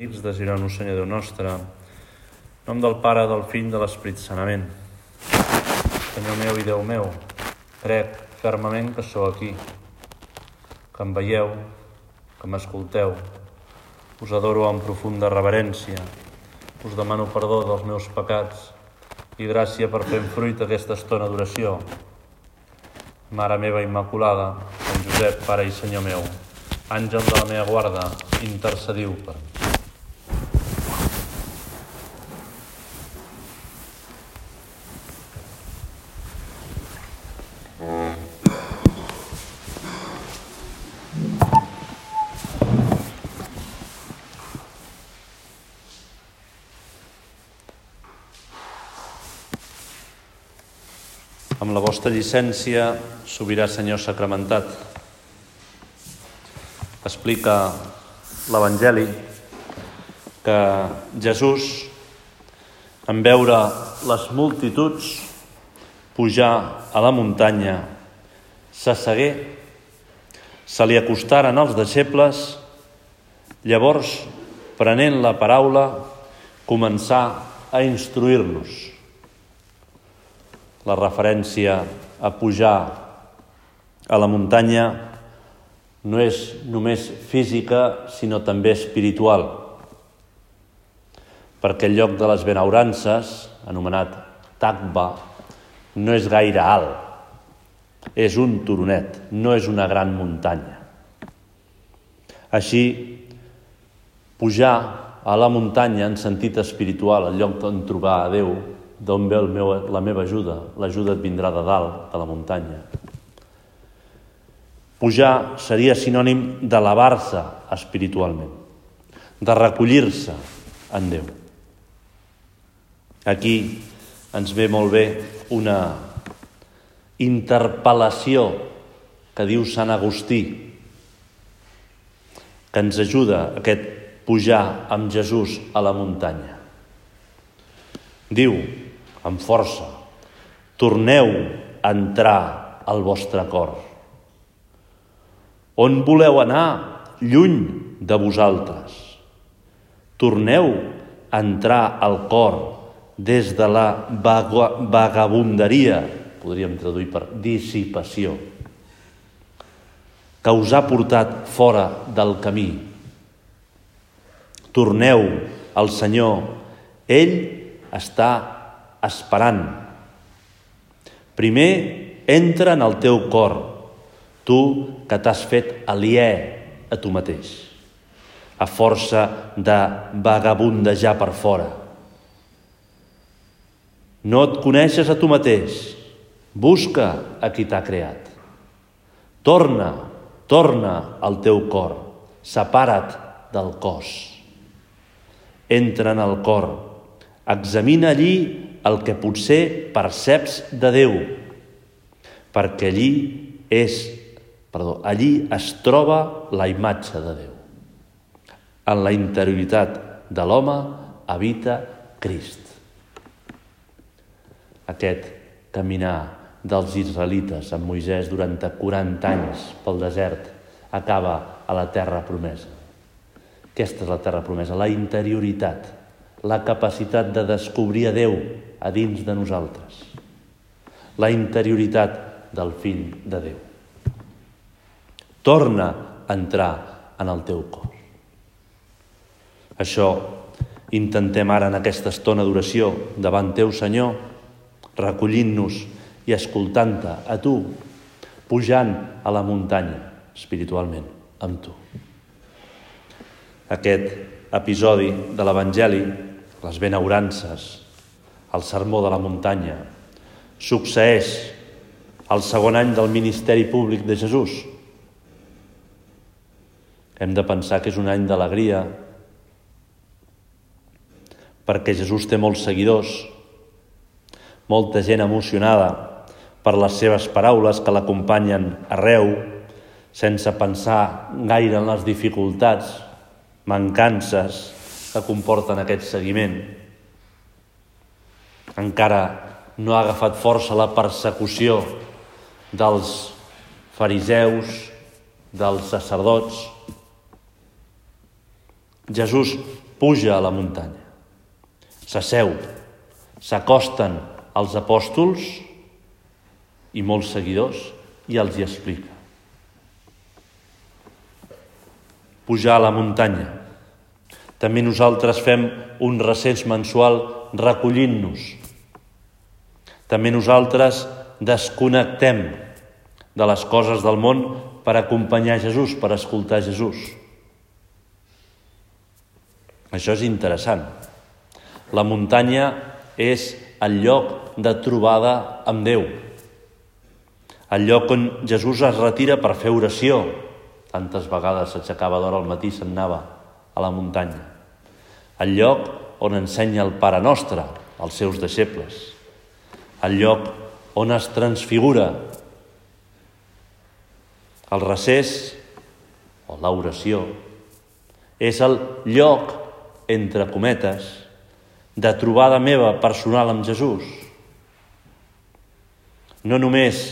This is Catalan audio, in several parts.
Amics de Girona, Senyor Déu nostre, nom del Pare, del Fill, de l'Esperit Sanament. Senyor meu i Déu meu, crec fermament que sou aquí, que em veieu, que m'escolteu. Us adoro amb profunda reverència. Us demano perdó dels meus pecats i gràcia per fer fruit aquesta estona d'oració. Mare meva Immaculada, Sant Josep, Pare i Senyor meu, àngel de la meva guarda, intercediu per mi. Amb la vostra llicència, sobirà Senyor sacramentat, explica l'Evangeli que Jesús, en veure les multituds pujar a la muntanya, s'assegué, se li acostaren els deixebles, llavors, prenent la paraula, començà a instruir-los la referència a pujar a la muntanya no és només física, sinó també espiritual. Perquè el lloc de les benaurances, anomenat Takba, no és gaire alt. És un turonet, no és una gran muntanya. Així, pujar a la muntanya en sentit espiritual, el lloc on trobar a Déu, d'on ve meu, la meva ajuda? L'ajuda et vindrà de dalt, de la muntanya. Pujar seria sinònim d'elevar-se espiritualment, de recollir-se en Déu. Aquí ens ve molt bé una interpel·lació que diu Sant Agustí, que ens ajuda aquest pujar amb Jesús a la muntanya. Diu, amb força, torneu a entrar al vostre cor. On voleu anar? Lluny de vosaltres. Torneu a entrar al cor des de la vagabunderia, podríem traduir per dissipació, que us ha portat fora del camí. Torneu al Senyor. Ell està esperant. Primer entra en el teu cor, tu que t'has fet aliè a tu mateix, a força de vagabundejar per fora. No et coneixes a tu mateix, busca a qui t'ha creat. Torna, torna al teu cor, separa't del cos. Entra en el cor, examina allí el que potser perceps de Déu, perquè allí és, perdó, allí es troba la imatge de Déu. En la interioritat de l'home habita Crist. Aquest caminar dels israelites amb Moisès durant 40 anys pel desert acaba a la terra promesa. Aquesta és la terra promesa, la interioritat, la capacitat de descobrir a Déu a dins de nosaltres, la interioritat del fill de Déu. Torna a entrar en el teu cor. Això intentem ara en aquesta estona d'oració davant teu, Senyor, recollint-nos i escoltant-te a tu, pujant a la muntanya espiritualment amb tu. Aquest episodi de l'Evangeli, les benaurances, el sermó de la muntanya, succeeix al segon any del ministeri públic de Jesús. Hem de pensar que és un any d'alegria perquè Jesús té molts seguidors, molta gent emocionada per les seves paraules que l'acompanyen arreu, sense pensar gaire en les dificultats, mancances que comporten aquest seguiment. Encara no ha agafat força la persecució dels fariseus, dels sacerdots. Jesús puja a la muntanya. S'asseu, s'acosten als apòstols i molts seguidors i els hi explica. Pujar a la muntanya. També nosaltres fem un recens mensual recollint-nos. També nosaltres desconnectem de les coses del món per acompanyar Jesús, per escoltar Jesús. Això és interessant. La muntanya és el lloc de trobada amb Déu. El lloc on Jesús es retira per fer oració. Tantes vegades s'aixecava d'hora al matí i se'n anava a la muntanya. El lloc on ensenya el Pare Nostre als seus deixebles. El lloc on es transfigura el recés o l'oració és el lloc, entre cometes, de trobada meva personal amb Jesús. No només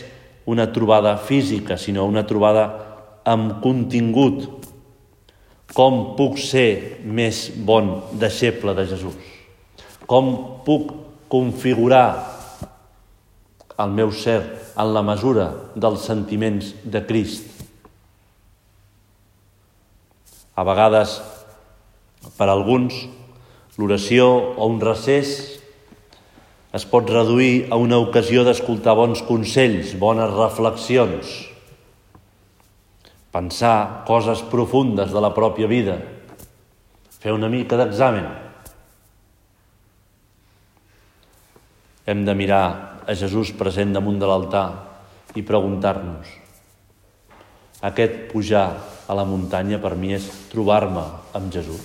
una trobada física, sinó una trobada amb contingut. Com puc ser més bon deixeble de Jesús? Com puc configurar el meu ser en la mesura dels sentiments de Crist? A vegades, per alguns, l'oració o un recés es pot reduir a una ocasió d'escoltar bons consells, bones reflexions, pensar coses profundes de la pròpia vida, fer una mica d'examen. Hem de mirar a Jesús present damunt de l'altar i preguntar-nos aquest pujar a la muntanya per mi és trobar-me amb Jesús.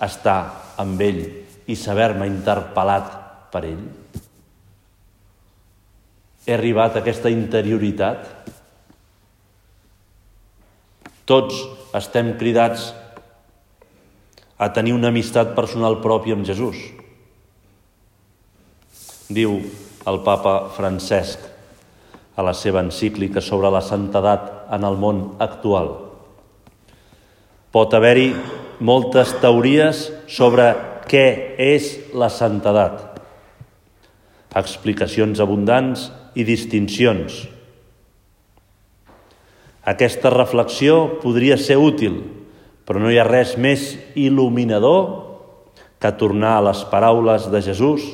Estar amb ell i saber-me interpel·lat per ell. He arribat a aquesta interioritat. Tots estem cridats a tenir una amistat personal pròpia amb Jesús. Diu el papa Francesc a la seva encíclica sobre la santedat en el món actual. Pot haver-hi moltes teories sobre què és la santedat. Explicacions abundants i distincions. Aquesta reflexió podria ser útil, però no hi ha res més il·luminador que tornar a les paraules de Jesús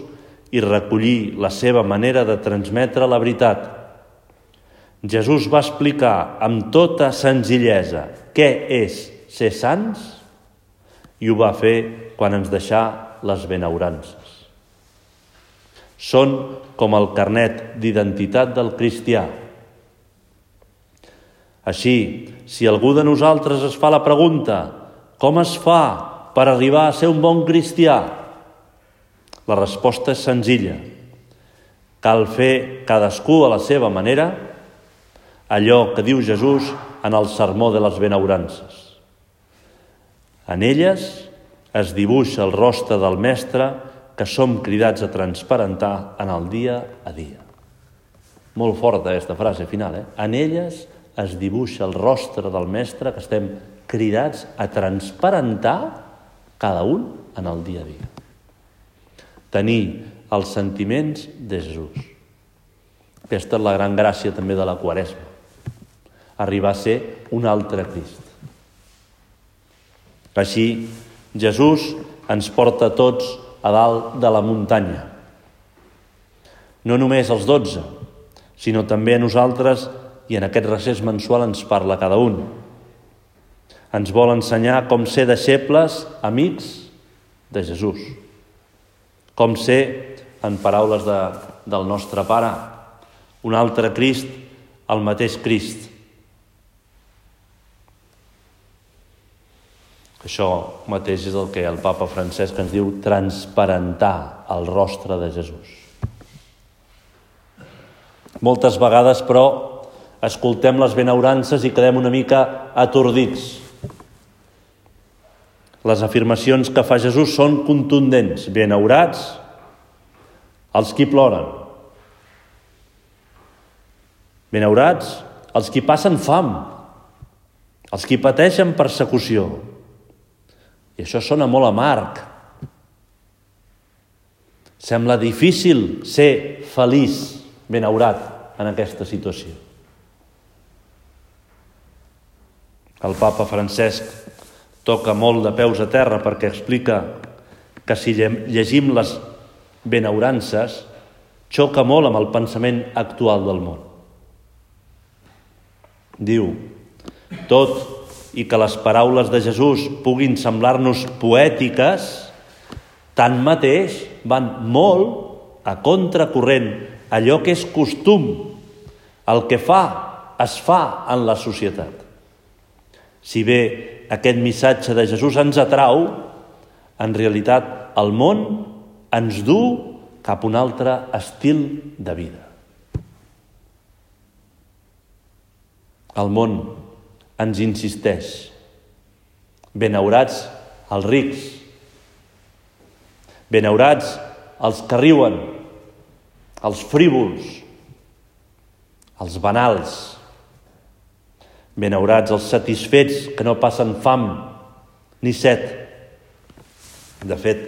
i recollir la seva manera de transmetre la veritat Jesús va explicar amb tota senzillesa què és ser sants i ho va fer quan ens deixà les benaurances. Són com el carnet d'identitat del cristià. Així, si algú de nosaltres es fa la pregunta com es fa per arribar a ser un bon cristià, la resposta és senzilla. Cal fer cadascú a la seva manera allò que diu Jesús en el sermó de les benaurances. En elles es dibuixa el rostre del Mestre que som cridats a transparentar en el dia a dia. Molt forta aquesta frase final, eh? En elles es dibuixa el rostre del Mestre que estem cridats a transparentar cada un en el dia a dia. Tenir els sentiments de Jesús. Aquesta és la gran gràcia també de la Quaresma arribar a ser un altre Crist. Així, Jesús ens porta tots a dalt de la muntanya. No només els dotze, sinó també a nosaltres i en aquest recés mensual ens parla cada un. Ens vol ensenyar com ser deixebles, amics de Jesús. Com ser, en paraules de, del nostre Pare, un altre Crist, el mateix Crist, Això mateix és el que el papa Francesc ens diu transparentar el rostre de Jesús. Moltes vegades, però, escoltem les benaurances i quedem una mica atordits. Les afirmacions que fa Jesús són contundents. Benaurats els qui ploren. Benaurats els qui passen fam, els qui pateixen persecució, I això sona molt amarg. Sembla difícil ser feliç, benaurat en aquesta situació. El papa Francesc toca molt de peus a terra perquè explica que si llegim les benaurances xoca molt amb el pensament actual del món. Diu, tot i que les paraules de Jesús puguin semblar-nos poètiques, tanmateix van molt a contracorrent allò que és costum, el que fa, es fa en la societat. Si bé aquest missatge de Jesús ens atrau, en realitat el món ens du cap a un altre estil de vida. El món ens insisteix. Benaurats els rics. Benaurats els que riuen, els frívols, els banals. Benaurats els satisfets que no passen fam ni set. De fet,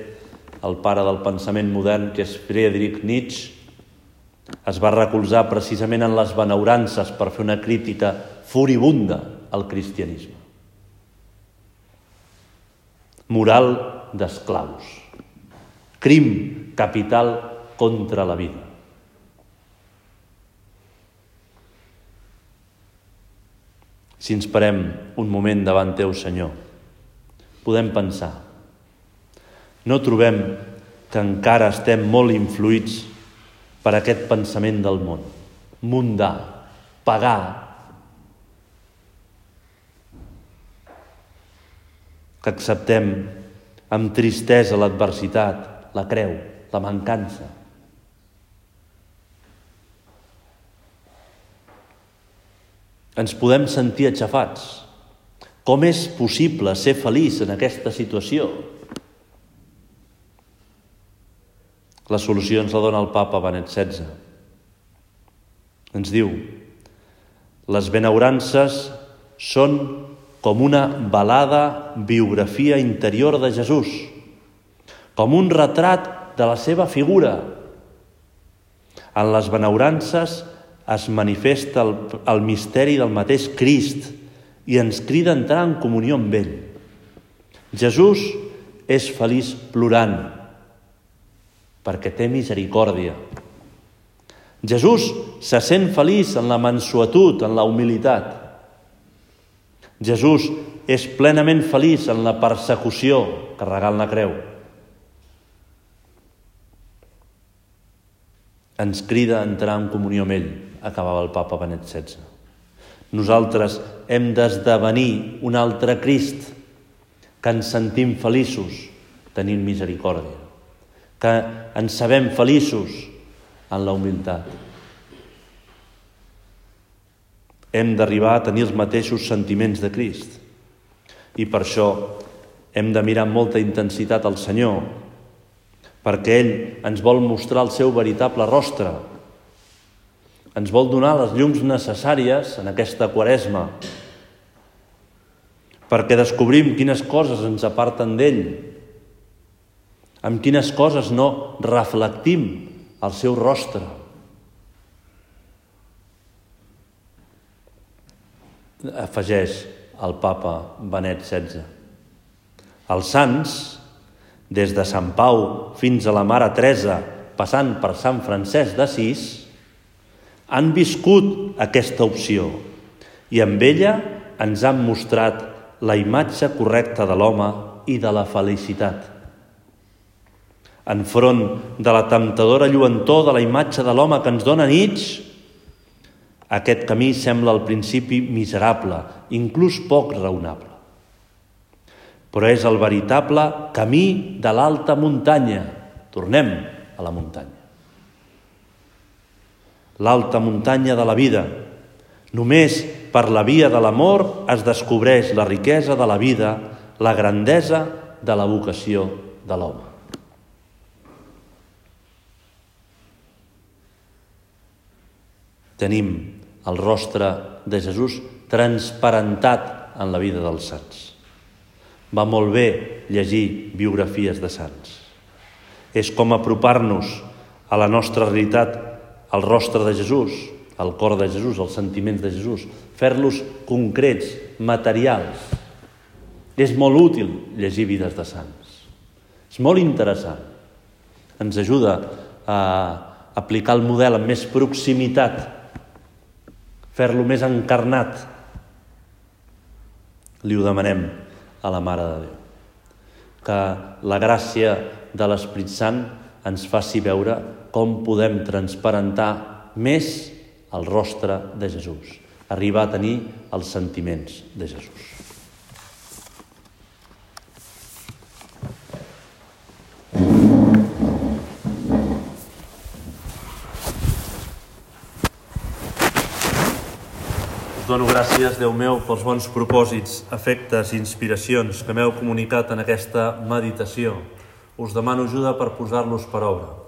el pare del pensament modern, que és Friedrich Nietzsche, es va recolzar precisament en les benaurances per fer una crítica furibunda al cristianisme. Moral d'esclaus. Crim capital contra la vida. Si ens parem un moment davant teu, Senyor, podem pensar. No trobem que encara estem molt influïts per aquest pensament del món, mundà, pagà, que acceptem amb tristesa l'adversitat, la creu, la mancança. Ens podem sentir aixafats. Com és possible ser feliç en aquesta situació? La solució ens la dona el papa Benet XVI. Ens diu, les benaurances són com una balada biografia interior de Jesús, com un retrat de la seva figura. En les benaurances es manifesta el, el misteri del mateix Crist i ens crida a entrar en comunió amb ell. Jesús és feliç plorant perquè té misericòrdia. Jesús se sent feliç en la mansuetud, en la humilitat. Jesús és plenament feliç en la persecució carregant la creu. Ens crida a entrar en comunió amb ell, acabava el papa Benet XVI. Nosaltres hem d'esdevenir un altre Crist, que ens sentim feliços tenint misericòrdia, que ens sabem feliços en la humilitat. Hem d'arribar a tenir els mateixos sentiments de Crist. I per això hem de mirar amb molta intensitat al Senyor, perquè ell ens vol mostrar el seu veritable rostre, ens vol donar les llums necessàries en aquesta quaresma, perquè descobrim quines coses ens aparten d'ell, amb quines coses no reflectim el seu rostre. Afegeix el papa Benet XVI. Els sants, des de Sant Pau fins a la Mare Teresa, passant per Sant Francesc d'Assís, han viscut aquesta opció i amb ella ens han mostrat la imatge correcta de l'home i de la felicitat. Enfront de la temptadora lluentor de la imatge de l'home que ens dona nits, aquest camí sembla al principi miserable, inclús poc raonable. Però és el veritable camí de l'alta muntanya. Tornem a la muntanya. L'alta muntanya de la vida. Només per la via de l'amor es descobreix la riquesa de la vida, la grandesa de la vocació de l'home. Tenim el rostre de Jesús transparentat en la vida dels sants. Va molt bé llegir biografies de sants. És com apropar-nos a la nostra realitat, al rostre de Jesús, al cor de Jesús, als sentiments de Jesús, fer-los concrets, materials. És molt útil llegir vides de sants. És molt interessant. Ens ajuda a aplicar el model amb més proximitat, fer-lo més encarnat. Li ho demanem a la Mare de Déu. Que la gràcia de l'Esprit Sant ens faci veure com podem transparentar més el rostre de Jesús, arribar a tenir els sentiments de Jesús. dono gràcies, Déu meu, pels bons propòsits, efectes i inspiracions que m'heu comunicat en aquesta meditació. Us demano ajuda per posar-los per obra.